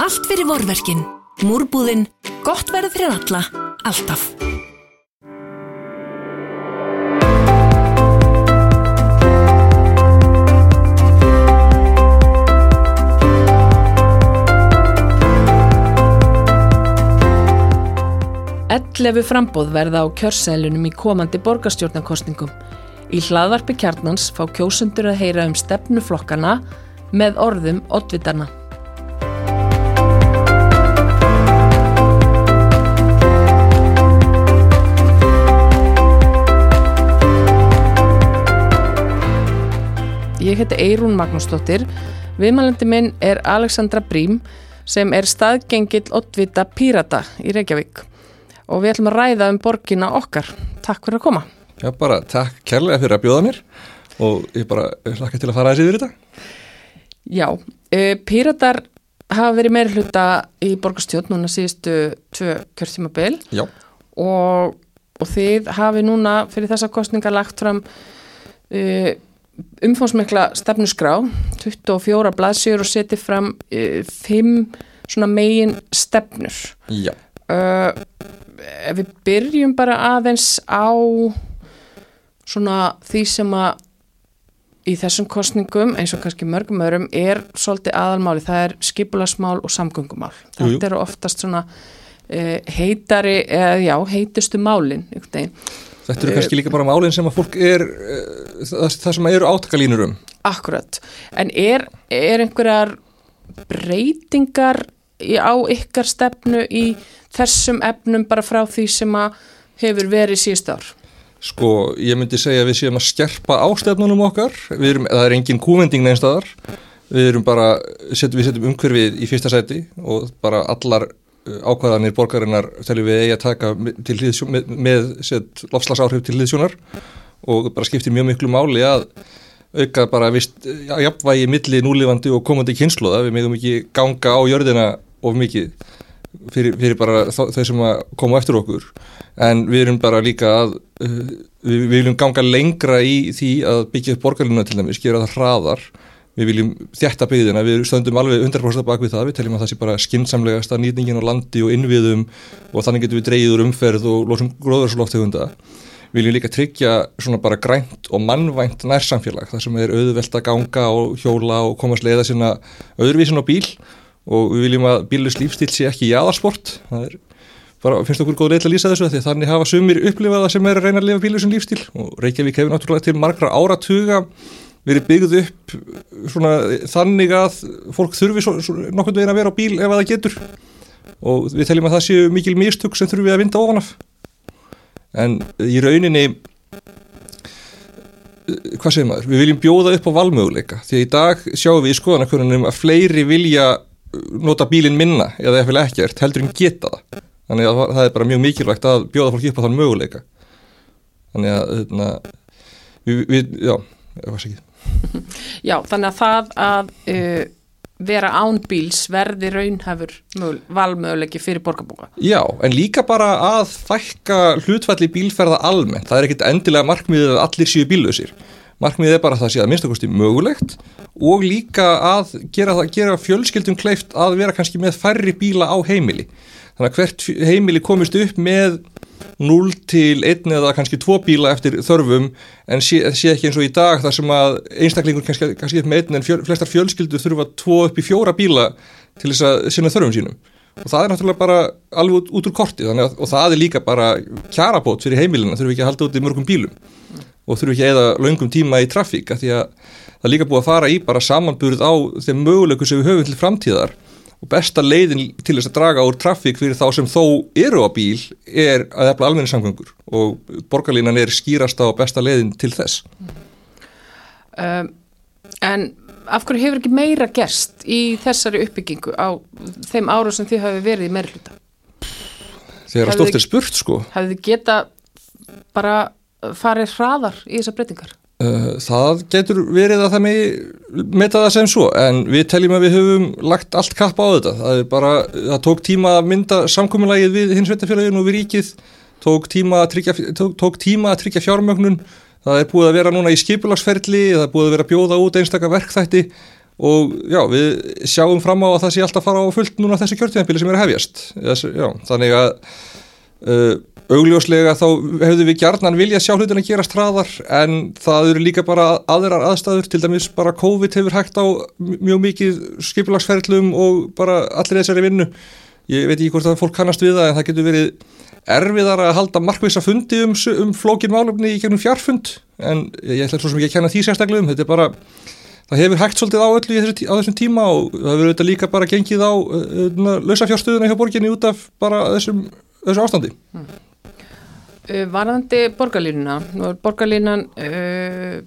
Allt fyrir vorverkin. Múrbúðinn. Gott verð fyrir alla. Alltaf. Ellefu frambóð verða á kjörsælunum í komandi borgarstjórnarkostningum. Í hlaðvarpi kjarnans fá kjósundur að heyra um stefnuflokkana með orðum oddvitarna. Ég heiti Eirún Magnúsdóttir. Viðmælandi minn er Alexandra Brím sem er staðgengill oddvita Pírata í Reykjavík og við ætlum að ræða um borgina okkar. Takk fyrir að koma. Já, bara takk kærlega fyrir að bjóða mér og ég bara hlakka til að fara aðeins yfir þetta. Já, uh, Píratar hafa verið meiri hluta í borgarstjórn núna síðustu tvö kjörtímabil og, og þið hafi núna fyrir þessa kostninga lagt fram uh, umfónsmikla stefnusgrá 24 blaðsjur og setið fram uh, 5 svona megin stefnur já, uh, ef við byrjum bara aðeins á svona því sem að í þessum kostningum eins og kannski mörgum öðrum er svolítið aðalmáli, það er skipulasmál og samgöngumál. Jú, jú. Þetta eru oftast svona uh, heitari eða já, heitustu málin einhvern veginn. Þetta eru kannski líka bara málinn sem að fólk er, uh, það, það sem eru átakalínur um. Akkurat, en er, er einhverjar breytingar á ykkar stefnu í þessum efnum bara frá því sem að hefur verið síðust ár? Sko, ég myndi segja að við séum að skerpa ástefnunum okkar, við erum, það er engin kúvending neinstadar, við erum bara, við setjum umhverfið í fyrsta sæti og bara allar ákvæðanir borgarinnar teljum við eigi að taka til hliðsjón, með, með lofslagsáhrif til hliðsjónar og bara skiptir mjög miklu máli að auka bara vist jafnvægi milli núlifandi og komandi kynsluða, við megum ekki ganga á jörðina of mikið fyrir, fyrir bara þau sem að koma eftir okkur. En við erum bara líka að uh, við, við viljum ganga lengra í því að byggja borgarluna til dæmis, gera það hraðar við viljum þjætta byggðina, við stöndum alveg 100% bak við það, við teljum að það sé bara skinsamlegasta nýtingin á landi og innviðum og þannig getum við dreyið úr umferð og losum gróðurslóftegunda við viljum líka tryggja svona bara grænt og mannvænt nærsamfélag, það sem er auðvelt að ganga og hjóla og komast leiða sinna öðruvísin á bíl. Og við viljum að bílus lífstíl sé ekki jáðarsport það er bara, finnst okkur góð leið til að lýsa þessu því að þannig hafa sumir upplifaða sem er að reyna að lifa bílusum lífstíl og Reykjavík hefur náttúrulega til margra áratuga verið byggð upp svona þannig að fólk þurfi nokkurn veginn að vera á bíl ef að það getur. Og við teljum að það séu mikil mistök sem þurfum við að vinda ofan af. En í rauninni hvað segir maður, við viljum bjóða upp á valmöguleika. Því að í dag sjáum við í skoðanakonunum að fleiri vilja nota bílinn minna eða eftir ekkert heldur en geta það. Þannig að það er bara mjög mikilvægt að bjóða fólki upp á þann möguleika. Þannig að þarna, við, við, já, ég veist ekki Já, þannig að það að uh, vera án bíls verði raunhafur mögul, valmöguleiki fyrir borgarbúka. Já, en líka bara að fækka hlutfalli bílferða almennt, það er ekkit endilega markmiðið að allir séu bíllausir. Markmiðið er bara að það sé að minnstakosti mögulegt og líka að gera, gera fjölskyldum kleift að vera kannski með færri bíla á heimili þannig að hvert heimili komist upp með 0 til 1 eða kannski 2 bíla eftir þörfum en sé, sé ekki eins og í dag þar sem að einstaklingur kannski, kannski upp með 1 en fjöl, flestar fjölskyldur þurfa 2 upp í 4 bíla til þess að sinna þörfum sínum. Og það er náttúrulega bara alveg út, út úr korti að, og það er líka bara kjarabót fyrir heimilina, þurfum ekki að halda út í mörgum bílum. Og þurfum ekki að eða löngum tíma í trafík því að það er líka búið að fara í bara samanburð á þeim möguleikum sem við höfum til framtíðar og besta leiðin til þess að draga úr trafík fyrir þá sem þó eru á bíl er að efla almenni samgöngur og borgarlínan er skýrasta og besta leiðin til þess Um, en af hverju hefur ekki meira gerst í þessari uppbyggingu á þeim ára sem þið hafi verið í meirluta? þegar að er spurt sko Hafið þið geta bara farið hraðar í þessar breytingar? Uh, Það getur verið að það með meta það sem svo en við teljum að við höfum lagt allt kapp á þetta. Það bara, það tók tíma að mynda samkominlægið við hins veitafélaginu og við ríkið tók tíma að tryggja, tók, tíma að tryggja fjármögnun. Það er búið að vera núna í skipulagsferli það er búið að vera að bjóða út einstaka verkþætti og já, við sjáum fram á að það sé alltaf fara á fullt núna þessu kjörtíðanbili sem er að hefjast. Þessi, já, þannig að uh, augljóslega þá hefðu við gjarnan viljað sjá hlutin að gera straðar en það eru líka bara aðrar aðstæður til dæmis bara COVID hefur hægt á mjög mikið skipilagsferðlum og bara allir þessari vinnu ég veit ekki hvort að fólk kannast við það en það getur verið erfiðar að halda markvisa fundi um, um flókin málumni í gegnum fjarfund en ég ætla svo sem ekki að kenna því sérstaklega um þetta er bara, það hefur hægt svolítið á öllu þessu, á þessum tíma og það hefur auðvitað líka bara gengið á uh, lausafjárstöðuna hjá borginni út af bara þessum, þessu ástandi hmm. Uh, varðandi borgarlínuna, borgarlínan uh,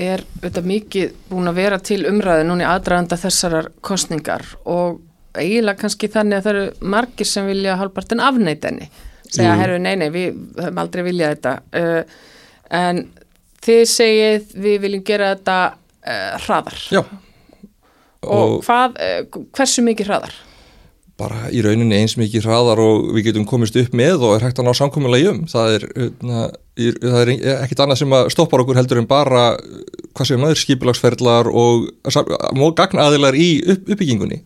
er þetta mikið búin að vera til umræði núni aðdraðanda þessarar kostningar og eiginlega kannski þannig að það eru margir sem vilja halvpartin afneitinni, segja herru nei nei við höfum aldrei viljað þetta. Uh, en þið segið við viljum gera þetta uh, hraðar. Já. og, og hvað, uh, hversu mikið hraðar? Bara í rauninni eins mikið hraðar og við getum komist upp með og er hægt að ná samkominlega um. Það er, na, það er ekkit annað sem stoppar okkur heldur en bara hvað sem aður skipilagsferðlar og gagnaðilar í upp, uppbyggingunni.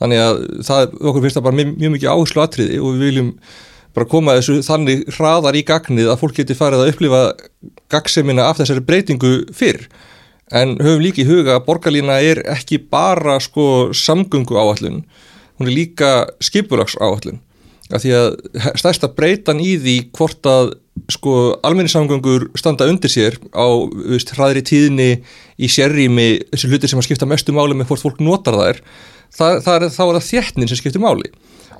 Þannig að það, okkur finnst það bara mjög, mjög mikið áherslu atriði og við viljum bara koma þessu þannig hraðar í gagnið að fólk geti farið að upplifa gagsemina af þessari breytingu fyrr. En höfum líka í huga að borgarlína er ekki bara sko samgöngu áallun hún er líka skipulags áallun af því að stærsta breytan í því hvort að sko almenningssamgöngur standa undir sér á veist, hraðri tíðni í sérrými þessi hluti sem að skipta mestu máli með hvort fólk notar þær það, það er, þá er það þéttnin sem skiptir máli.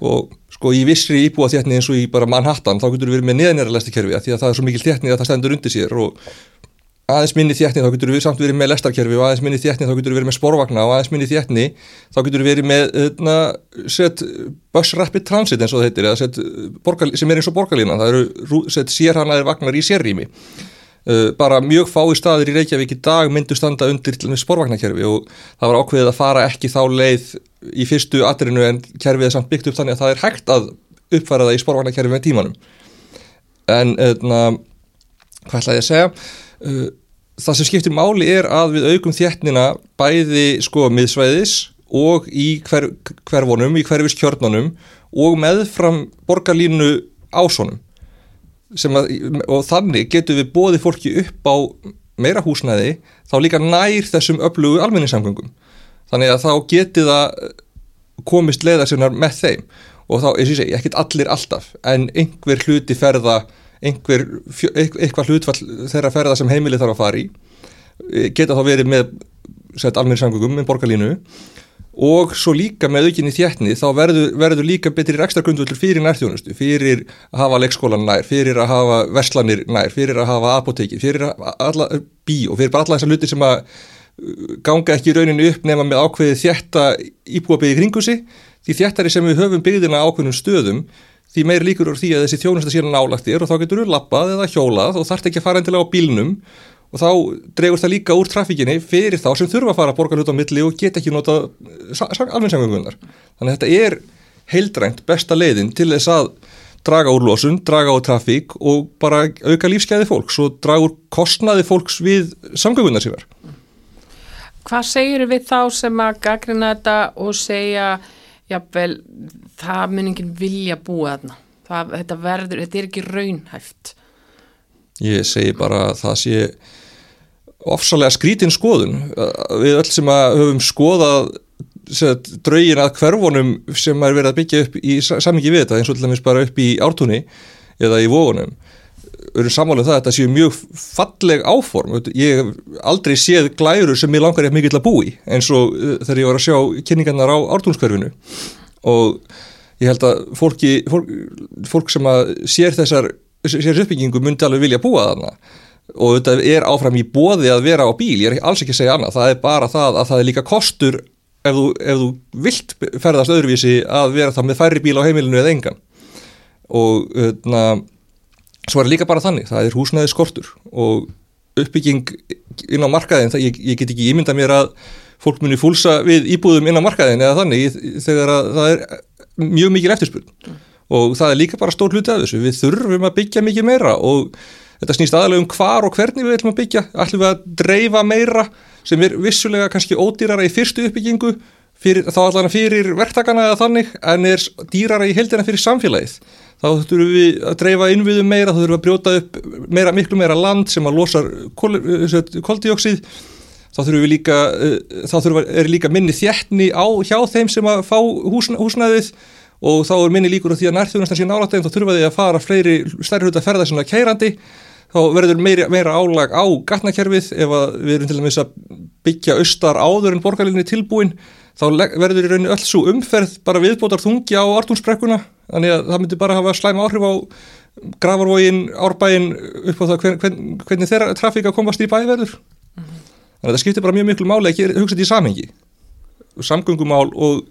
Og sko í vissri íbúa þéttni eins og í bara Manhattan þá getur við verið með neðanjara lestarkerfi að því að það er svo mikil þéttni að það stendur undir sér og aðeins minni þéttni þá getur við samt verið með lestarkerfi og aðeins minni þéttni þá getur við verið með sporvagna og aðeins minni þéttni þá getur við verið með öðna, set, bus rapid transit eins og það heitir set, borgal, sem er eins og borgarlína það eru set, sérhanaðir vagnar í sérrými. Uh, bara mjög fái staðir í Reykjavík í dag myndu standa undir sporvagnakerfi og það var ákveðið að fara ekki þá leið í fyrstu atrinu en kerfið er samt byggt upp þannig að það er hægt að uppfæra það í sporvagnakerfi með tímanum. En öðna, hvað ætlaði að segja? Uh, það sem skiptir máli er að við aukum þéttnina bæði sko miðsvæðis og í hver, hverfonum, í hverfis kjörnunum og meðfram borgarlínu ásonum. Að, og þannig getur við bóði fólki upp á meira húsnæði þá líka nær þessum öflugu almenningssamgöngum. Þannig að þá geti það komist leiðarsinnar með þeim. Og þá, ég segi, ekkert allir alltaf en einhver hluti ferða einhver, eitthvað hlutfall þeirra ferða sem heimili þarf að fara í e, geta þá verið með almenni samgöngum með borgarlínu. Og svo líka með aukinni þjættni þá verður, verður líka betri ekstra grundvöldur fyrir nærþjónustu, fyrir að hafa leikskólan nær, fyrir að hafa verslanir nær, fyrir að hafa apoteki, fyrir alla bíó, fyrir bara alla þessar luti sem að uh, ganga ekki rauninu upp nema með ákveði þjætta íbúabegi kringusi, því þjættari sem við höfum byggðina ákveðnum stöðum því meir líkur úr því að þessi þjónusta síðan nálagtir og þá getur þú lappað eða hjólað og þarf ekki að fara endilega á bílnum og þá dregur það líka úr trafíkinni fyrir þá sem þurfa að fara að borga hlut á milli og geta ekki nota almennsangöngunar. Þannig að þetta er heildrænt besta leiðin til þess að draga úr losun, draga úr trafík og bara auka lífskeiði fólks og draga úr kostnaði fólks við samgöngunar síðan. Hvað segir við þá sem að gagrina þetta og segja jável, það mun enginn vilja búa þarna. Það, þetta verður, þetta er ekki raunhæft. Ég segi bara að það sé ofsalega skrítin skoðun. Við öll sem að höfum skoðað draugin að hverfonum sem er verið að byggja upp í samingi við þetta, eins og til dæmis bara upp í ártunni eða í vógunum eru samálega um það að þetta séu mjög falleg áform. Ég hef aldrei séð glæru sem ég langar eitthvað mikið til að búi eins og uh, þegar ég var að sjá kynningarnar á ártúnskverfinu og ég held að fólki, fólk, fólk sem að sér þessar sér uppbyggingu myndi alveg vilja búa þarna. Og þetta er áfram í bóði að vera á bíl, ég er alls ekki að segja annað, það er bara það að það er líka kostur ef þú, ef þú vilt ferðast öðruvísi að vera það með færri bíl á heimilinu eða engan. Og öðna uh, svo er líka bara þannig, það er húsnæði skortur og uppbygging inn á markaðin, það, ég, ég get ekki ímynda mér að fólk muni fúlsa við íbúðum inn á markaðin eða þannig. Þegar það er mjög mikil eftirspurn. Mm. og það er líka bara stór hluti af þessu, við þurfum að byggja mikið meira og þetta snýst aðalega um hvar og hvernig við ætlum að byggja, ætlum við að dreifa meira sem er vissulega kannski ódýrara í fyrstu uppbyggingu fyrir, þá allan fyrir verktakana eða þannig en er dýrara í heldina fyrir samfélagið. Þá þurfum við að dreifa innviðum meira, þá þurfum við að brjóta upp meira, miklu meira land sem að losa koldioksið þá þurfum við líka þá þurfum við, er líka minni þjættni á hjá þeim sem að fá húsna, húsnæðið og þá er minni líkur á því að nærþjóðnastan sé nálægt þeim, þá þurfum við að fara fleiri stærri hluta ferða sem er keirandi. Þá verður meira, meira álag á gatnakerfið. Ef við erum til dæmis að byggja austar áður en borgarlinni tilbúin þá verður í rauninu öll svo umferð bara viðbótar þungi á orðunnsbrekkuna þannig að það myndi bara hafa slæm áhrif á gravarvógin, árbægin upp á það hvern, hvern, hvernig þeirra trafíka komast í bæverður mm -hmm. Þannig að það skiptir bara mjög miklu máli ekki hugsa þetta í samhengi. Samgöngumál og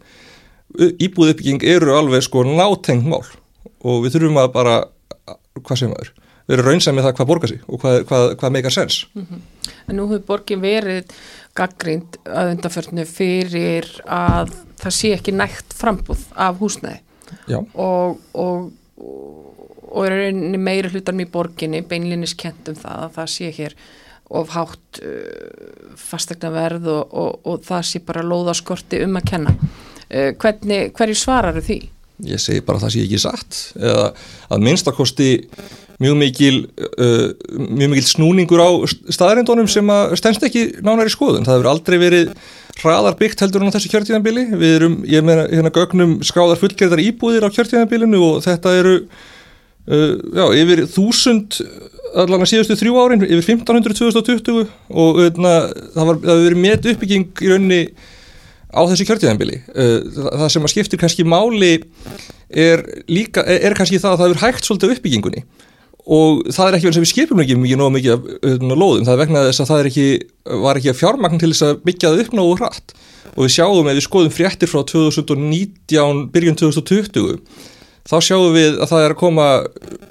íbúðuppbygging eru alveg sko nátengt mál. Og við þurfum að bara hvað sem aður, raunsað með það hvað borgar sig og hvað, hvað, hvað meikar sens. Mm -hmm. En nú hefur borgin verið gaggrínd að undarförnu fyrir að það sé ekki nægt frambúð af húsnæði. Og, og, og er rauninni meiri hlutarm í borginni beinlinnis kent um það að það sé hér of hátt uh, fastegna verð og, og það sé bara lóðaskorti um að kenna uh, hvernig, hverju svarar því? Ég segi bara að það sé ekki satt eða að minnstakosti mjög mikil, uh, mjög mikil snúningur á staðarindónum sem að stennst ekki nánar í skoðun. Það hefur aldrei verið hraðar byggt heldur á þessu kjörtíðanbili. Við erum, ég meina, hérna gögnum skráðar fullgerðar íbúðir á kjörtíðanbilinu og þetta eru, já, yfir þúsund allan að síðustu þrjú árin, yfir 1500 2020 og öðna, hérna, það hefur verið met uppbygging í rauninni á þessu kjörtíðanbili. Uh, það sem að skiptir kannski máli er líka, er kannski það að það hefur hægt svolítið uppbyggingunni. Og það er ekki verið sem við skipum ekki mikið nógu mikið af uh, lóðum, það er vegna þess að það ekki, var ekki að fjármagn til þess að byggja það upp nógu hratt. Og við sjáum ef við skoðum fréttir frá 2019, byrjun 2020 þá sjáum við að það er að koma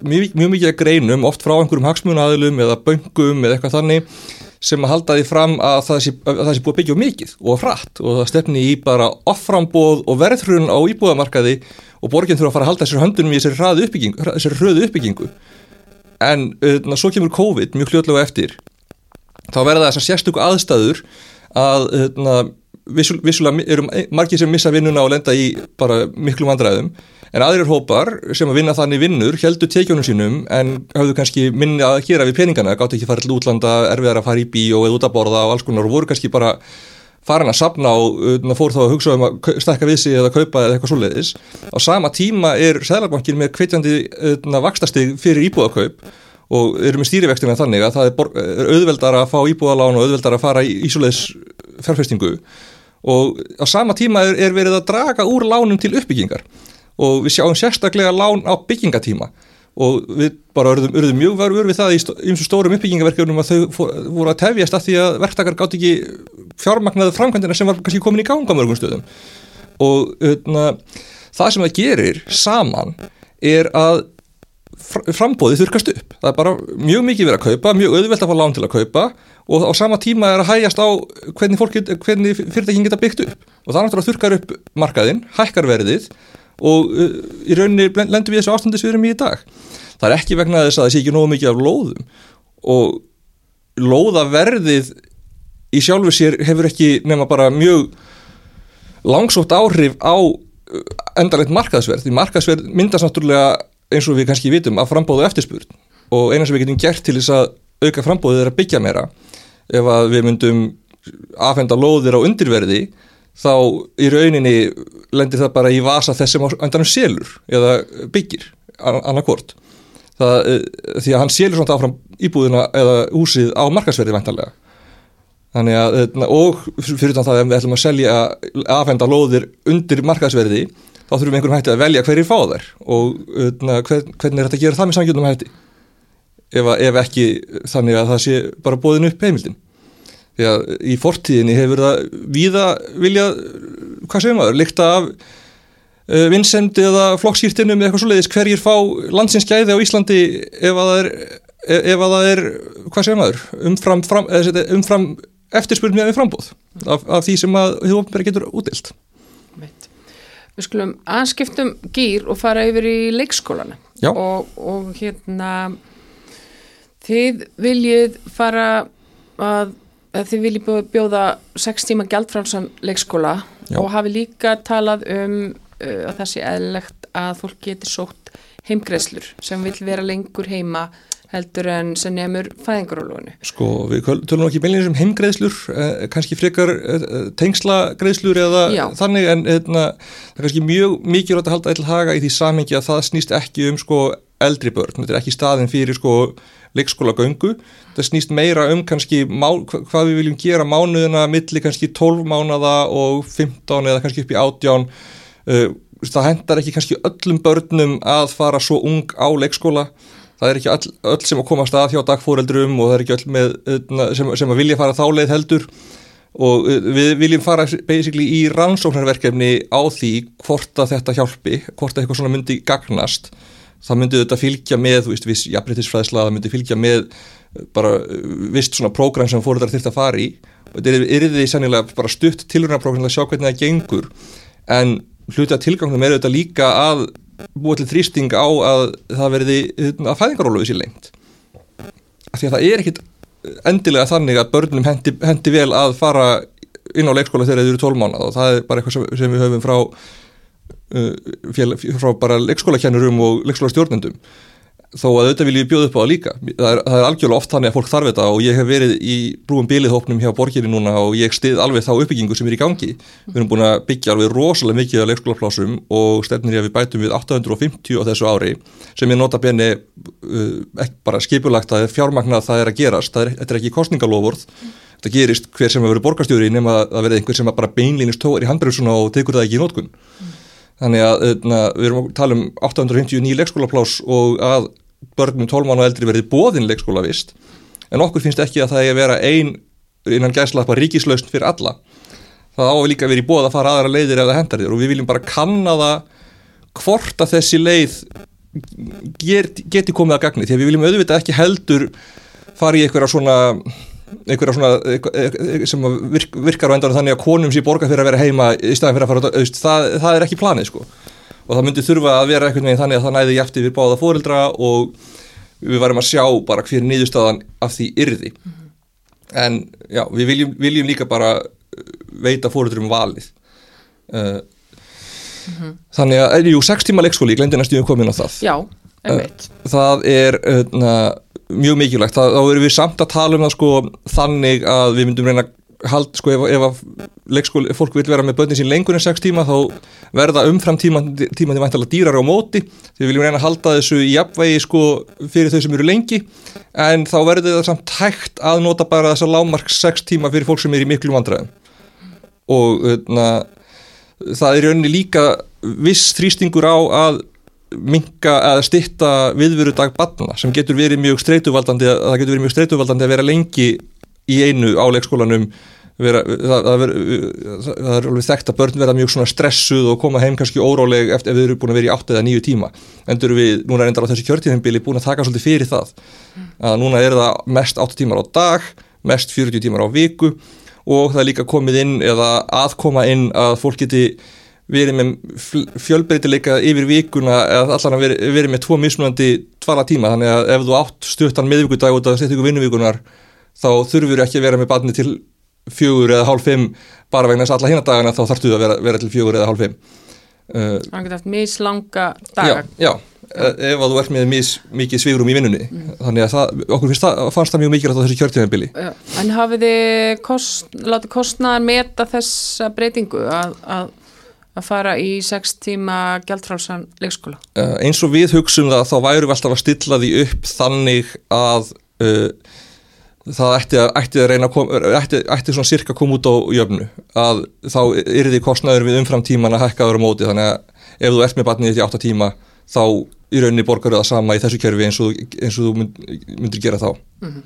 mjög, mjög mikið að greinum oft frá einhverjum hagsmunaðilum eða böngum eða eitthvað þannig sem að halda því fram að það sé, að það sé búið að byggja mikið og hratt og það stefni í bara offrambóð og verðhrun á íbúðamarkaði og borginn þurfa að fara að halda þessar höndunum í þessari hröðu uppbyggingu, uppbyggingu en uh, svo kemur COVID mjög hljóðlega eftir. Þá verða þessar sérstöku aðstæður að uh, vissulega eru margir sem missa vinnuna og lenda í bara miklu vandræðum en aðrir hópar sem að vinna þannig vinnur heldur tekjónum sínum en hafðu kannski minni að gera við peningana, gátt ekki fara til útlanda, erfiðar að fara í bí og eða út að borða og alls konar og voru kannski bara farin að sapna og uh, fór þá að hugsa um að stekka við sig eða kaupa eða eitthvað svoleiðis. Á sama tíma er Sælarbankin með kveitjandi uh, vakstastig fyrir íbúðakaup og eru með stýrivextina þannig að það er, auðveldar að fá íbúðalán og auðveldar að fara í ísulegis fjárfestingu og á sama tíma er, er verið að draga úr lánum til uppbyggingar og við sjáum sérstaklega lán á byggingatíma. Og við bara urðum, mjög varur við það í eins og stórum uppbyggingaverkjum að þau voru að tefjast að því að verktakar gátt ekki fjármagnaði framkvæmdina sem var kannski komin í ganga mörgum stöðum. Og öðna, það sem það gerir saman er að frambóðið þurkast upp. Það er bara mjög mikið verið að kaupa mjög auðvelt að fá lán til að kaupa og á sama tíma er að hægjast á hvernig, hvernig fyrirtækin geta byggt upp. Og það náttúrulega þurkar upp markaðinn, hækkar verðið og uh, í rauninni lendur við þessu ástandi sem við erum í í dag. Það er ekki vegna þess að það sé ekki nógu mikið af lóðum. Og lóðaverðið í sjálfu sér hefur ekki nema bara mjög langsótt áhrif á uh, endarlegt markaðsverð. Því markaðsverð myndast náttúrulega eins og við kannski vitum að frambóðu eftirspurn. Og eina sem við getum gert til þess að auka frambóðið er að byggja meira. Ef að við myndum aðfenda lóðir á undirverði þá í rauninni lendir það bara í vasa þessum andanum selur eða byggir annarkort eh, því að hann selur svona áfram íbúðina eða húsið á markasverði ventanlega þannig að eh, og fyrir þannig að ef við ætlum að selja aðfenda lóðir undir markasverði þá þurfum við einhverjum hætti að velja hverjir fá þær og eh, hvern, hvernig er þetta að gera það með samgjörnum hætti? Ef, ef ekki þannig að það sé bara bóðin upp heimildin því að í fortíðinni hefur það víða viljað, hvað segum maður, líkta af uh, vinsendi eða flokkskýrtinum eða eitthvað svo leiðis hverjir fá landsinskæði á Íslandi ef að það er, ef að það er hvað segum maður, umfram, fram, umfram eftirspurn með frambóð af, af því sem að þið ofnbæri getur útilt. Við skulum anskiptum gýr og fara yfir í leikskólana. Og, og hérna þið viljið fara að að þið viljið bjóða, bjóða sex tíma gjaldfrálsan leikskóla Já. og hafi líka talað um uh, að það sé eðlilegt að fólk geti sótt heimgreslur sem vil vera lengur heima heldur en sem nefnur fæðingarólónu. Sko, við tölum ekki beinlega um heimgreðslur, eh, kannski frekar eh, tengslagreðslur eða Já. þannig, en hérna, það er kannski mjög mikilvægt að halda eitthvað haga í því samhengi að það snýst ekki um sko eldri börn, þetta er ekki staðin fyrir sko leikskóla göngu, það snýst meira um kannski hvað við viljum gera mánuðina milli kannski 12 mánada og 15 eða kannski upp í 18 uh, það hendar ekki kannski öllum börnum að fara svo ung á leikskóla. Það er ekki öll, öll sem að koma að hjá dagfóreldrum og það er ekki öll með, uh, sem, sem að vilja fara þá leið heldur. Og uh, við viljum fara basically í rannsóknarverkefni á því hvort að þetta hjálpi, hvort að eitthvað svona myndi gagnast það myndi þetta fylgja með, þú veist, viss jafnbreytisfræðsla, það myndi fylgja með uh, bara uh, vist svona prógram sem fóruðar þurft að fara í. Og þetta er, því sannilega bara stutt tilrunarprógram til að sjá hvernig það gengur. En hluti að tilgangnum er þetta líka að búa til þrýsting á að það verði hérna, að fæðingarólu þessi lengt. Af því að það er ekkit endilega þannig að börnum hendi, hendi vel að fara inn á leikskóla þegar þau eru 12 mánuð og það er bara eitthvað sem, við höfum frá frá bara leikskólakennurum og leikskólastjórnendum. Þó að auðvitað viljum við bjóða upp á það líka. Það er, það er algjörlega oft þannig að fólk þarf þetta og ég hef verið í brúum biliðhópnum hjá borginni núna og ég stið alveg þá uppbyggingu sem er í gangi. Við erum búin að byggja alveg rosalega mikið af leikskólaplásum og stefnir ég að við bætum við 850 á þessu ári sem ég nota benni uh, bara skipulagt að fjármagnað það er að gerast. Það er, þetta er ekki kostningalofurð þetta gerist hver sem að vera borgarstjóri nema að verði einhver sem bara beinlínist tóar í handbreyfsuna og tekur það ekki í nótkun Þannig að na, við erum að tala um 859 leikskólaplás og að börnum 12 mánu og eldri verði bóðin leikskóla vist. En okkur finnst ekki að það er að vera ein innan gæslappa ríkislausn fyrir alla. Það á að líka verið bóð að fara aðra leiðir ef það hendar þér. Og við viljum bara kanna það hvort að þessi leið get, geti komið að gagni. Því að við viljum auðvitað ekki heldur fara í einhverja svona einhverja svona eitthvað sem virk, virkar á endan þannig að konum sé borga fyrir að vera heima í staðin fyrir að fara auðvist, það, það er ekki planið sko. Og það myndi þurfa að vera einhvern veginn þannig að það næði jæfti við báða fóreldra og við varum að sjá bara hver niðurstaðan af því yrði. En já, við viljum, viljum líka bara veita fóreldrum valið. Uh, þannig að, jú, 6 tíma leikskóli, ég glemdi næstu um komin á það. Já, einmitt. það er uh, mjög mikilvægt, þá erum við samt að tala um það sko þannig að við myndum reyna hald, sko ef, ef að leikskóli, fólk vil vera með börnin sín lengur en 6 tíma þá verða umfram tíma tíma til væntalega dýrar á móti. Því við viljum reyna að halda þessu í jafnvægi sko fyrir þau sem eru lengi. En þá verður það samt hægt að nota bara þessa lámark 6 tíma fyrir fólk sem er í miklu vandræðum. Og na, það er rauninni líka viss þrýstingur á að minka eða stitta viðveru dag batna sem getur verið mjög streituvaldandi að það getur verið mjög streituvaldandi að vera lengi í einu á leikskólanum vera, það, það, ver, það er alveg þekkt að börn verða mjög svona stressuð og koma heim kannski óráleg eftir ef þau eru búin að vera í 8 eða 9 tíma. Endur við, núna endar á þessu kjörtíðinbili búin að taka svolítið fyrir það. Að núna er það mest 8 tímar á dag mest 40 tímar á viku og það er líka komið inn eða aðkoma inn að fólk geti verið með fjölbreytileika yfir vikuna eða allan að verið, verið með tvo mismunandi tvala tíma. Þannig að ef þú átt stuttan miðvíkudag út af settingu vinnuvíkunar þá þurfur ekki að vera með barni til fjögur eða hálf fimm bara vegna þess að alla hina dagana þá þarftu að vera, vera til fjögur eða hálf fimm. Uh, Það getur haft mislanga daga. Já, já. Ef að þú ert með mis, mikið svigrum í vinnunni. Mm. þannig að það, okkur finnst það, fannst það mjög mikilvægt á þessu kjörtíðanbili En hafið þið kost, látið kostnaðar meta þessa breytingu að, að, að fara í sex tíma gjaldfrálsan leikskóla? Uh, eins og við hugsun það þá væru við alltaf að stilla því upp þannig að uh, það ætti að, ætti að reyna að koma, ætti, ætti svona cirka að koma út á jöfnu að þá er því kostnaður við umfram tíman að hækkaður á móti þannig að ef þú ert með batnið í 8 tíma þá í rauninni borgar það sama í þessu kerfi eins og, eins og þú mynd, myndir gera þá mm -hmm.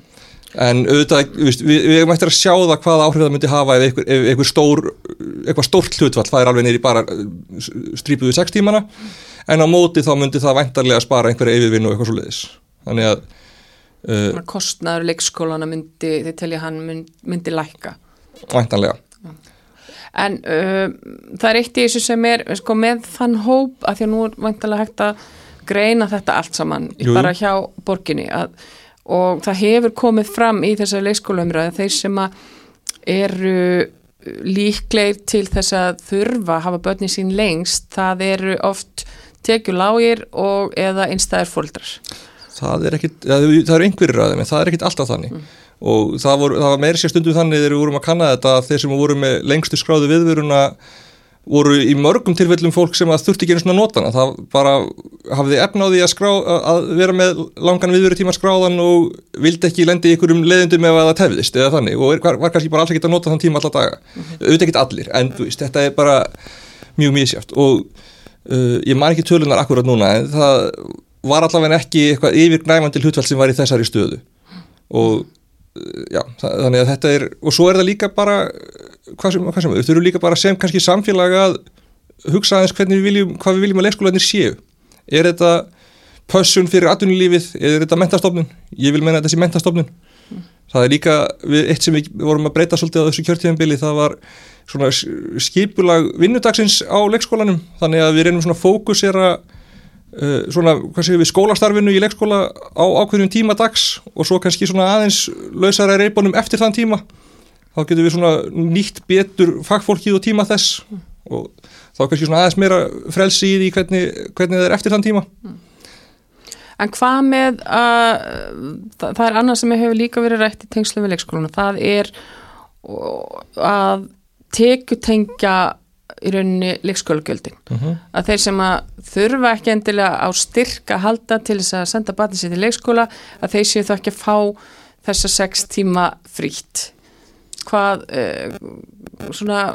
En auðvitað við, við, við mættum að sjá það hvaða áhrif það myndi hafa ef einhver, ef einhver stór eitthvað stórt hlutvall það er alveg neyri bara strípuðu 6 tímana. En á móti þá myndi það væntarlega að spara einhverja yfirvinn og eitthvað svo leiðis þannig að uh, kostnaður leikskólana myndi þið telja hann myndi, myndi lækka. Væntarlega En uh, það er eitt í þessu sem er sko, með þann hóp að því að nú er vantilega hægt að greina þetta allt saman Jú. bara hjá borginni að, og það hefur komið fram í þessari leikskólaumræði þeir sem eru líklegir til þess að þurfa að hafa börni sín lengst, það eru oft tekjulágir og eða einstæðir fóldrar. Það er ekkit, það eru einhverjir að þeim en það er ekkit alltaf þannig mm. og það, voru, það var meiri sér stundum þannig þegar við vorum að kanna þetta þeir sem voru með lengstu skráðu viðvöruna voru í mörgum tilfellum fólk sem að þurfti ekki einu svona nótana, það bara hafði efnáði að, skrá, að vera með langan viðveru tíma skráðan og vildi ekki lendi í einhverjum leðundum ef það tefðist eða þannig. Og var, var kannski bara alls ekki að nota þann tíma alltaf daga, -hmm. auðvitað ekki allir en veist, þetta er bara mjög mísjátt og uh, ég man ekki tölunar akkurat núna en það var allavega ekki eitthvað yfirgnæfandi hlutveld sem var í þessari stöðu. Og uh, já, þannig að þetta er og svo er það líka bara hvað sem, hvað sem, við þurfum líka bara sem kannski samfélag að hugsa aðeins hvernig við viljum, hvað við viljum að leikskólanir séu. Er þetta pössun fyrir atvinnulífið, er þetta mentastofnun? Ég vil menna þetta sé mentastofnun. Mm. Það er líka, við, eitt sem við vorum að breyta svolítið á þessu kjörtíðanbili, það var svona skipulag vinnudagsins á leikskólanum, þannig að við reynum svona fókusera uh, svona, hvað séum við, skólastarfinu í leikskóla á ákveðnum tíma dags og svo kannski svona aðeins lausara reybunum eftir þann tíma þá getum við svona nýtt betur fagfólkið og tíma þess og þá kannski svona aðeins meira frelsi í því hvernig, hvernig það er eftir þann tíma En hvað með að það, það er annað sem hefur líka verið rætt í tengslu við leikskóluna, það er að tekutengja í rauninni leikskólagjöldin uh mhm. -huh. að þeir sem að þurfa ekki endilega á styrka halda til þess að senda batni sér til leikskóla að þeir séu þá ekki að fá þessa sex tíma frítt hvað uh, svona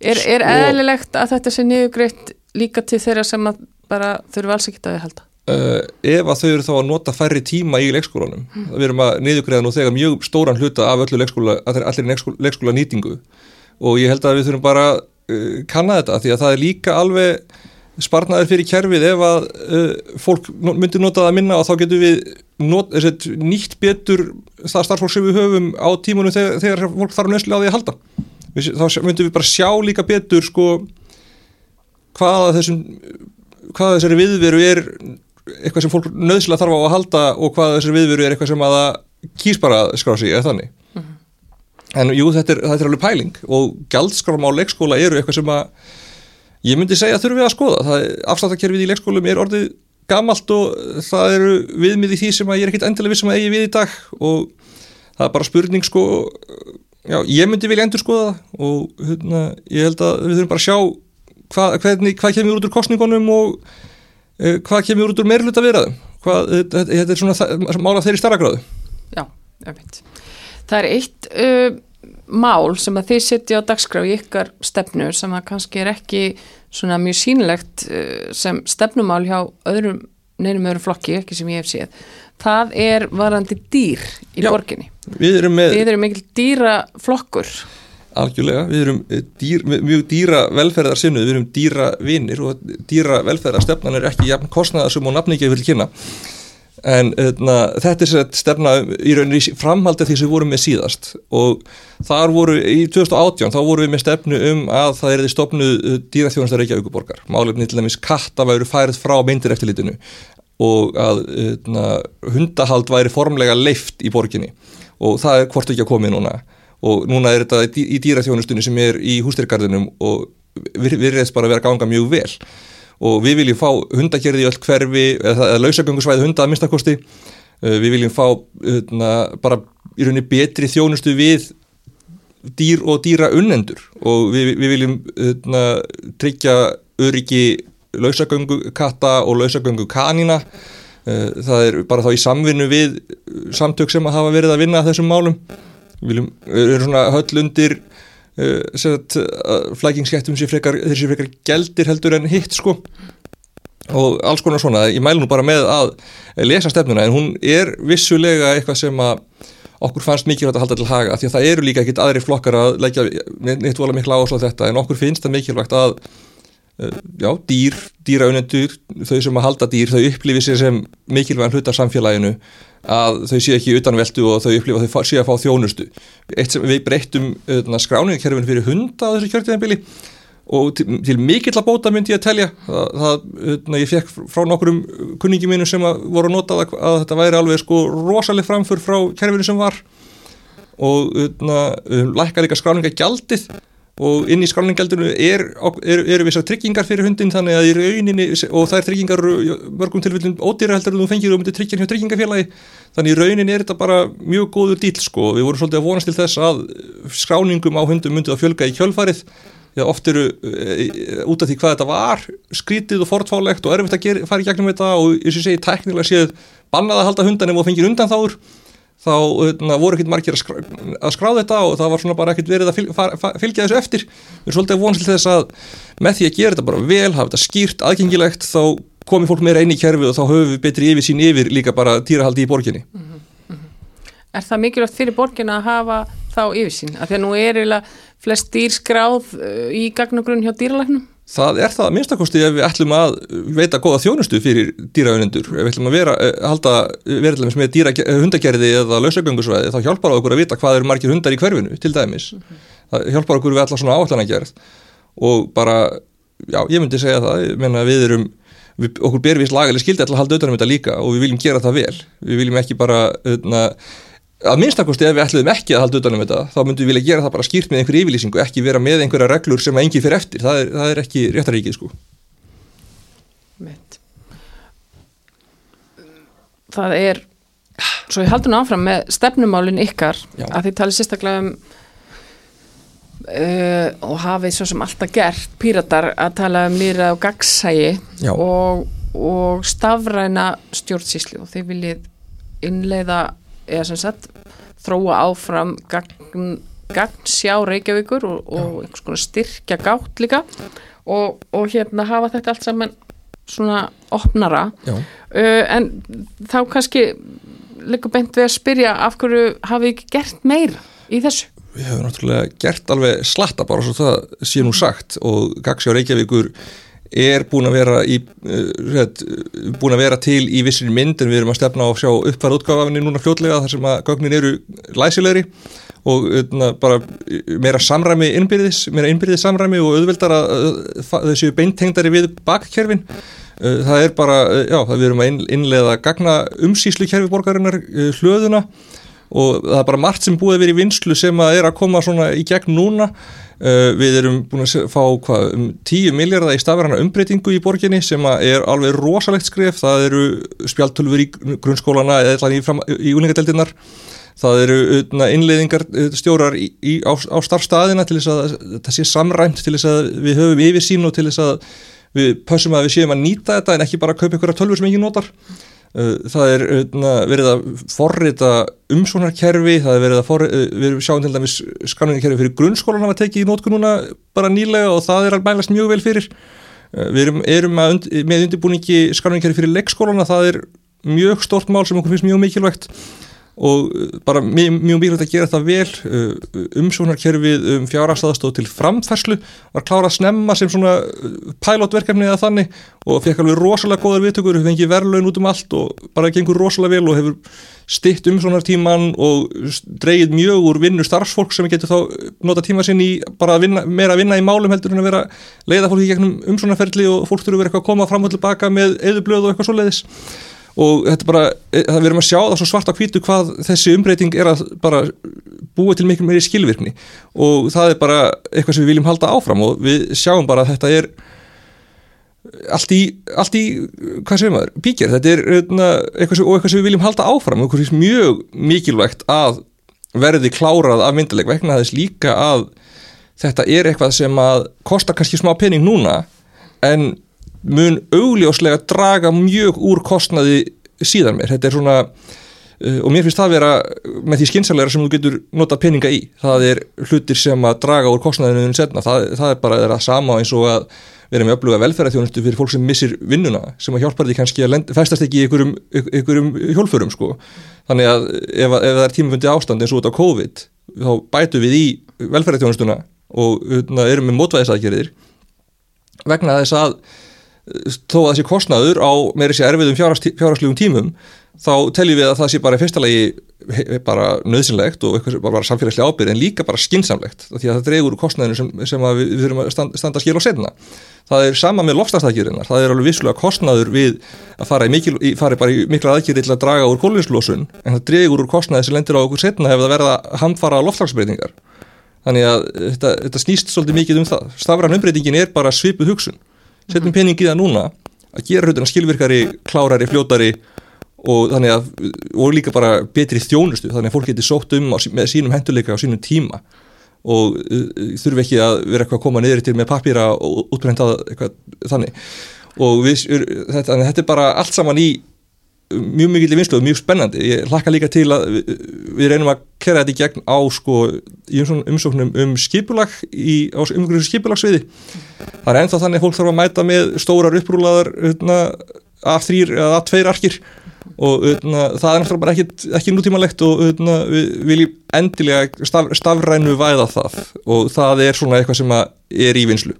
er, er sko, eðlilegt að þetta sé niðugreitt líka til þeirra sem að bara þurfu alls ekki að halda? Uh, ef að þau eru þá að nota færri tíma í leikskólanum, mm. við erum að niðugreiða nú þegar mjög stóran hluta af öllu leikskóla allir leikskóla, leikskóla nýtingu og ég held að við þurfum bara uh, kanna þetta því að það er líka alveg sparnaður fyrir kjærfið ef að uh, fólk myndir nota það að minna og þá getur við not, set, nýtt betur það starffólk sem við höfum á tímunum þegar, þegar fólk þarf nöðslega á því að halda við, þá myndum við bara sjá líka betur sko hvaða þessum hvaða þessari viðveru er eitthvað sem fólk nöðslega þarf á að halda og hvaða þessari viðveru er eitthvað sem að það kýs bara að skrá sig eða þannig mm -hmm. en jú þetta er, þetta er alveg pæling og gjaldskram á leikskóla eru eitthvað sem að Ég myndi segja að þurfum við að skoða. Afsláttarkerfið í leikskólum er orðið gamalt og það eru viðmið í því sem ég er ekkit endilega við sem að eigi við í dag og það er bara spurning sko, já, ég myndi vilja endur skoða það og hérna, ég held að við þurfum bara að sjá hvað, hvernig, hvað kemur út úr kostningunum og uh, hvað kemur út úr meirluta viðraðum. Þetta, þetta er svona mála þeirri starra gráðu. Já, ég veit. Það er eitt... Uh, mál sem að þið setja á dagskrá í ykkar stefnur sem að kannski er ekki svona mjög sínlegt eh, sem stefnumál hjá öðrum neinum öðrum flokki, ekki sem ég hef séð. Það er varandi dýr í Já, borginni. Við erum með Við erum mikil dýra flokkur Algjörlega, við erum dýr, mjög dýra velferðar sinnuð, við erum dýra vinnir og dýra velferðar stefnan er ekki jafn kostnaða sem og nafningi vil kynna en öðna, þetta er sér stefna í rauninni framhaldið því sem við vorum með síðast. Og þar voru í 2018 þá vorum við með stefnu um að það er því stopnu dýraþjónastar Reykjavíkuborgar málefni til dæmis katta væru færið frá myndir eftirlitinu og að öðna, hundahald væri formlega leift í borginni. Og það er hvort ekki að komið núna. Og núna er þetta í dýraþjónustunni sem er í hústyrgarðinum og við erum bara að vera ganga mjög vel og við viljum fá hundakerði í öll hverfi eða, eða lausagöngusvæði hunda að minnstakosti uh, við viljum fá uh, bara í rauninni betri þjónustu við dýr og dýra unnendur og við, við viljum uh, tryggja öryggi lausagöngu katta og lausagöngu kanina uh, það er bara þá í samvinnu við samtök sem að hafa verið að vinna þessum málum. Við viljum, við erum svona höll undir uh, flækingskettum sem frekar, frekar geldir heldur en hitt sko. Og alls konar svona, ég mælu nú bara með að lesa stefnuna en hún er vissulega eitthvað sem að okkur fannst mikilvægt að halda til haga því að það eru líka ekkit aðri flokkar að leggja neitt vola mikla ásláð þetta en okkur finnst það mikilvægt að já, dýr, dýraunendur þau sem að halda dýr, þau upplifir sér sem mikilvægan hlut af samfélaginu að þau séu ekki utanveldu og þau upplifa að þau séu að fá þjónustu. Eitt sem við breyttum skráningarkerfin fyrir hunda á þessu kjörtíðanbili og til, til mikill að bóta myndi ég að telja. Það, það hérna, ég fekk frá nokkrum kunningi mínum sem voru að nota að, að þetta væri alveg sko rosaleg framför frá kerfinu sem var. Og hérna, um, lækka líka skráninga gjaldið og inn í skráningjaldinu er, er, eru vissar tryggingar fyrir hundin þannig að í rauninni og það er tryggingar mörgum tilfellum ódýra heldur en þú fengir um til tryggjan hjá tryggingafélagi. Þannig í rauninni er þetta bara mjög góður dýl sko. Við vorum svolítið að vonast til þess að skráningum á hundum myndið að fjölga í kjölfarið. Já, oft eru e, út af því hvað þetta var skrítið og fortfálegt og erfitt að gera, fara í gegnum þetta og eins og segi teknilega séð bannað að halda hundan ef það fengir undan þáður þá na, voru ekkert margir að, skrá, að skráða þetta og það var svona bara ekkert verið að fylg, fylgja þessu eftir við erum svolítið til þess að með því að gera þetta bara vel, hafa þetta skýrt, aðgengilegt þá komi fólk meira inn í kerfi og þá höfum við betri yfir sín yfir líka bara dýrahaldi í borginni mm -hmm. Er það mikilvægt fyrir borgin að hafa þá yfirsýn? Af því að nú er eiginlega flest dýrskráð uh, í gagnagrunn hjá dýralagnum? Það er það minnstakosti ef við ætlum að veita góða þjónustu fyrir dýraunendur. Ef við ætlum að vera, eh, halda verðilegum með dýra, hundagerði eða lausagöngusvæði þá hjálpar okkur að vita hvað eru margir hundar í hverfinu til dæmis. Það hjálpar okkur við alla svona áallanagerð og bara, já, ég myndi segja það, menna við erum Við, okkur ber við slagalega skildi alltaf að halda auðvitað um þetta líka og við viljum gera það vel við viljum ekki bara öðna, að minnstakosti ef við ætlum ekki að halda utanum þetta þá myndum við vilja gera það bara skýrt með einhverju yfirlýsingu ekki vera með einhverja reglur sem að engi fyrir eftir. Það er, það er ekki réttaríkið sko. Mitt. Það er svo ég haldur nú áfram með stefnumálin ykkar Já. að þið talið sérstaklega um uh, og hafið svo sem alltaf gert píratar að tala um lýra og gagsægi og, og stafræna stjórnsísli og þið viljið innleiða eða sem sagt þróa áfram gagn, gagn sjá Reykjavíkur og, og einhvers konar styrkja gátt líka og, og hérna hafa þetta allt saman svona opnara. Uh, en þá kannski líka beint við að spyrja af hverju hafi ekki gert meira í þessu? Við hefum náttúrulega gert alveg slatta bara svo það sé nú sagt og Gagsjá Reykjavíkur er búin að vera í, rétt, eh, búin að vera til í vissir mynd en við erum að stefna á að sjá uppfæra útgáfafinni núna fljótlega þar sem að gögnin eru læsilegri og öðna, bara meira samræmi innbyrðis, meira innbyrðis samræmi og auðveldar að þessu beintengdari við bakkerfin. Eh, það er bara, eh, já, við erum að innlega gagna umsýslu kerfi borgarinnar hlöðuna og það er bara margt sem búið vera í vinslu sem að er að koma svona í gegn núna við erum búin að fá hvað, um 10 miljardar í stafverðana umbreytingu í borginni sem er alveg rosalegt skref. Það eru spjaltölfur í grunnskólana eða í, í úlingadeldinnar það eru innleiðingar stjórar í, í, á, á starfstaðina til þess að það sé samræmt til þess að við höfum yfirsín og til þess að við pössum að við séum að nýta þetta en ekki bara að kaupa ykkur tölfur sem ekki notar það er verið að forrita umsónarkerfi, það er verið að forrita, við sjáum til dæmis skanningarkerfi fyrir grunnskólan hafa tekið í nótku núna bara nýlega og það er að mælast mjög vel fyrir. Við erum, erum und, með undirbúningi skanningarkerfi fyrir leikskólana, það er mjög stort mál sem okkur finnst mjög mikilvægt og uh, bara mjög, mikilvægt að gera þetta vel. Uh, umsóknarkerfið um fjárhagsaðastóð til framfærslu. Var klárað að snemma sem svona uh, pilotverkefni eða þannig. Og fekk alveg rosalega góðar viðtökur, fengið verðlaun út um allt og bara gengur rosalega vel og hefur stitt umsóknartíman og dreyið mjög úr vinnu starfsfólk sem getur þá nota tíma sinn í bara að vinna, meira að vinna í málum heldur en að vera leiða fólki gegnum umsóknarferli og fólk þurfu verið eitthvað að koma fram og tilbaka með eðublöð og eitthvað svoleiðis og þetta bara, e, það verður að sjá það svo svart á hvítu hvað þessi umbreyting er að bara búa til miklu meiri skilvirkni. Og það er bara eitthvað sem við viljum halda áfram og við sjáum bara að þetta er allt í, allt í hvað segir maður, bíkjar, þetta er hérna, eitthvað sem, eitthvað sem við viljum halda áfram og sem er mjög mikilvægt að verði klárað af myndileg vegna þess líka að þetta er eitthvað sem að kostar kannski smá pening núna en mun augljóslega draga mjög úr kostnaði síðan mér, þetta er svona uh, og mér finnst það að vera með því skynsalegra sem þú getur nota peninga í það er hlutir sem að draga úr kostnaðinu setna, það, það er bara það sama eins og að vera með öfluga velferðarþjónustu fyrir fólk sem missir vinnuna sem að hjálpar því kannski að festast ekki í ykkurum, ykkurum hjólfurum sko. Þannig að ef, ef það er tímafundi ástand eins og út á COVID þá bætu við í velferðarþjónustuna og hérna, erum með mótvæðisaðgerðir vegna þess að þó að þessi kostnaður á meiri sér erfiðum fjárhagslegum tímum þá teljum við að það sé bara í fyrsta lagi bara nöðsynlegt og bara, samfélagslega ábyrð en líka bara skinsamlegt því að það dregur úr kostnæðinu sem, sem við, við þurfum að standa, skil á setna það er sama með lofstafstækjurinnar það er alveg vissulega kostnæður við að fara, mikil, fara bara í mikla aðgjörði til að draga úr kólinslosun en það dregur úr kostnæði sem lendir á okkur setna ef það verða hamfara loftslagsbreytingar. Þannig að þetta, þetta snýst svolítið mikið um það. Stafran umbreytingin er bara svipuð hugsun setjum pening í það núna að gera hlutina skilvirkari, klárari, fljótari og þannig að og líka bara betri þjónustu þannig að fólk getur sótt um á, með sínum henduleika á sínum tíma. Og uh, þurfi ekki að vera eitthvað að koma niður til með pappýra og útbreyndað eitthvað þannig. Og við, þetta, þetta er bara allt saman í mjög mikil í vinslu og mjög spennandi. Ég hlakka líka til að við, við reynum að kera þetta í gegn á sko umsóknum um skipulag í, á umgrunnsum skipulagsviði það er ennþá þannig að fólk þarf að mæta með stórar upprúlaðar hérna, af þrýr eða af tveir arkir. Og hérna, það er náttúrulega bara ekki, ekki nútímalegt og hérna, við viljum endilega staf, stafrænu væða það. Og það er svona eitthvað sem er í vinslu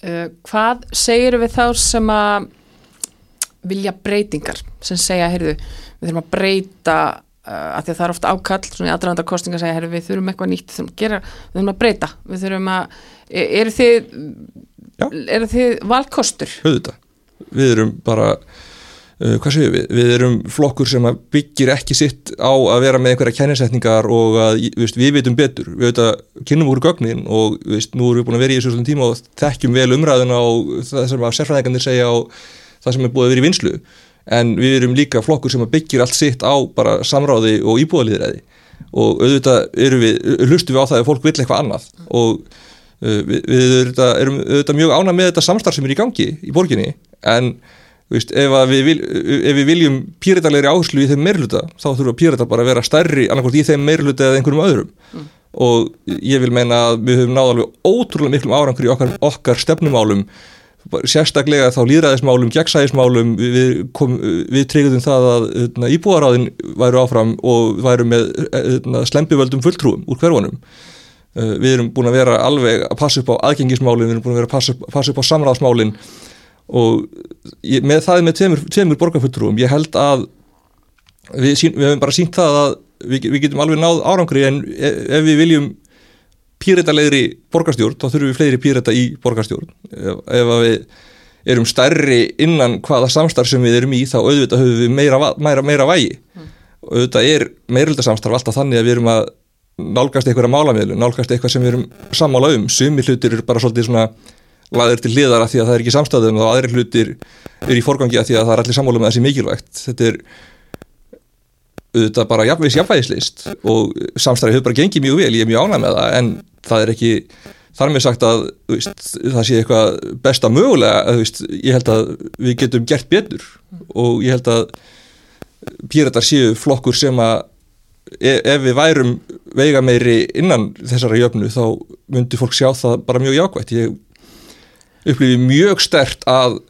Uh, hvað segir við þá sem að vilja breytingar sem segja, heyrðu, við þurfum að breyta uh, að því að það er ofta ákall svona í aðdraðandar kostinga að segja, heyrðu, við þurfum eitthvað nýtt þurfum að gera, við þurfum að breyta við þurfum að, e- eru þið Já. eru þið valkostur? Höfðu við erum bara uh, hvað séum við, við erum flokkur sem byggir ekki sitt á að vera með einhverja kennisetningar og að við, við veitum betur, við veit að kynnum úr gögnin og við nú erum við búin að vera í þessu tíma og þekkjum vel umræðuna og það sem að sérfræðingarnir segja og það sem er búið að vera í vinslu en við erum líka flokkur sem byggir allt sitt á bara samráði og íbúðalíðræði og auðvitað við, hlustum við á það að fólk vill eitthvað annað. Og uh, við, við auðvitað, erum auðvitað mjög ánað með þetta samstarf sem er í gangi í borginni. En veist, ef, við, vil, ef við viljum píritalegri áherslu í þeim meirluta þá þurfa pírita bara að vera stærri annarkort í þeim meirluta eða einhverjum öðrum. Og ég vil meina að við höfum náð alveg ótrúlega miklum árangur í okkar, okkar stefnumálum sérstaklega þá líðræðismálum, gegnsæðismálum við, við treyðum það að hérna, íbúaráðin væru áfram og væru með hérna, slempivöldum fulltrúum úr hverfunum. Uh, við erum búin að vera alveg að passa upp á aðgengismálin, við erum búin að vera að passa, passa upp á samráðsmálin og ég, með það með tveimur, tveimur borgarfulltrúum, ég held að við, sín, við hefum bara sínt það að við, við getum alveg náð árangri en ef, ef við viljum píritalegri borgarstjórn, þá þurfum við fleiri pírita í borgarstjórn. Ef, ef við erum stærri innan hvaða samstarf sem við erum í þá auðvitað höfum við meira, meira, meira vægi. Og auðvitað er meiröldasamstarf alltaf þannig að við erum að nálgast einhverja málamiðlu, nálgast eitthvað sem við erum sammála um, sumi hlutir eru bara svolítið svona laðir til hliðara því að það er ekki samstæðum og aðri hlutir eru í forgangi að því að það er allir sammála um að það sé mikilvægt. Þetta er auðvitað bara jafnvegs jafnvægislist og samstæði hefur bara gengið mjög vel, ég er mjög ánæg með það en það er ekki þar með sagt að veist, það sé eitthvað besta mögulega, að, veist, ég held að við getum gert betur og ég held að píratar séu flokkur sem að e- ef við værum veiga meiri innan þessara jöfnu þá myndi fólk sjá það bara mjög jákvægt ég upplifi mjög stert að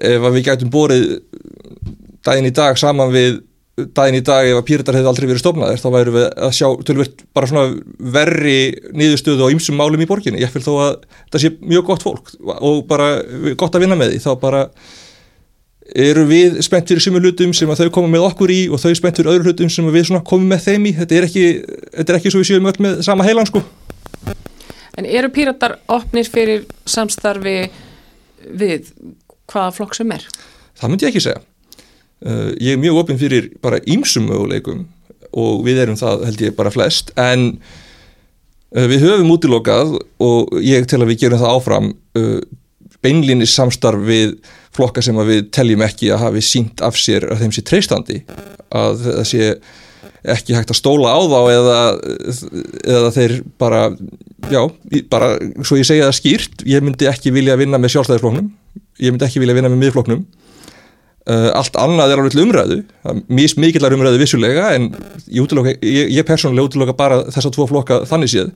ef að við gætum borið daginn í dag saman við daginn í dag ef að píratar hefði aldrei verið stofnaðir þá væru við að sjá tölvert bara svona verri niðurstöðu á ymsum málum í borginni. Ég fylg þó að það sé mjög gott fólk og bara gott að vinna með því. Þá bara eru við spennt fyrir sumu hlutum sem að þau koma með okkur í og þau spennt fyrir öðru hlutum sem við svona komum með þeim í. Þetta er ekki, þetta er ekki svo við séum öll með sama heilan sko. En eru píratar opnir fyrir samstarfi við hvaða flokk sem er? það myndi ég ekki segja ég er mjög opinn fyrir bara ýmsum möguleikum og við erum það held ég bara flest. En uh, við höfum útilokað og ég tel að við gerum það áfram uh, beinlínis samstarf við flokka sem við teljum ekki að hafi sínt af sér að þeim sé treystandi að það sé ekki hægt að stóla á þá eða, eða þeir bara já, bara svo ég segja það skýrt ég myndi ekki vilja vinna með sjálfstæðisfloknum ég myndi ekki vilja vinna með miðfloknum allt annað er alveg til umræðu. Mís mikillar umræðu vissulega en ég, útiloka, ég, ég persónulega útiloka bara þessa tvo flokka þannig séð.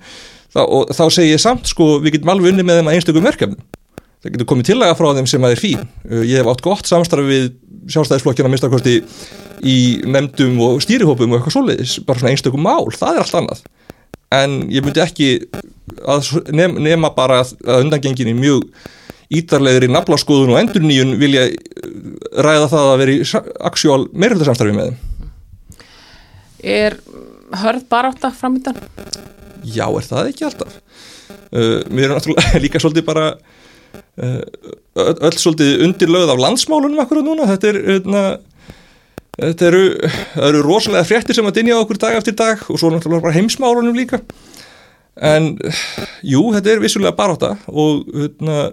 Þa, og þá segi ég samt sko við getum alveg unni með þeim að einstökum verkefnum. Það getur komið tillaga frá þeim sem að er fín. Uh, ég hef átt gott samstarfi við sjálfstæðisflokkina minnstakosti í nefndum og stýrihópum og eitthvað svoleiðis bara svona einstökum mál, það er allt annað. En ég myndi ekki að nema bara að undangenginni mjög ídarlegri naflaskoðun og endurníun vilja eh, ræða það að vera í aksjál meiröldarsamstarfi með þeim. Er hörð barátta framöndan? Já, er það ekki alltaf? Uh, við erum náttúrulega líka svolítið bara uh, öll, öll svolítið undirlögð af landsmálunum akkurat núna. Þetta er, öðna, þetta eru, eru rosalega fréttir sem að dinja okkur dag eftir dag og svo náttúrulega bara heimsmálunum líka. En jú, þetta er vissulega barátta og öðna,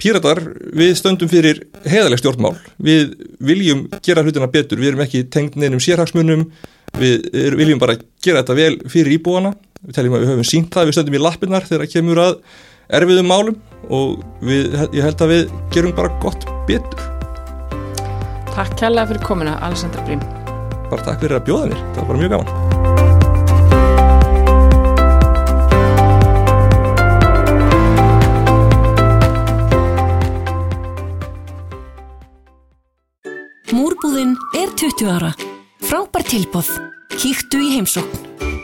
Píratar, við stöndum fyrir heðaleg stjórnmál, við viljum gera hlutina betur, við erum ekki tengt neinum sérhagsmunum, við viljum bara gera þetta vel fyrir íbúana. Við teljum að við höfum sínt það, við stöndum í lappinnar þegar kemur að erfiðum málum og við, ég held að við gerum bara gott betur. Takk kærlega fyrir komina, Alessandra Brím. Bara takk fyrir að bjóða mér, það var bara mjög gaman Múrbúðin er 20 ára. Frábær tilbóð. Kíktu í heimsókn.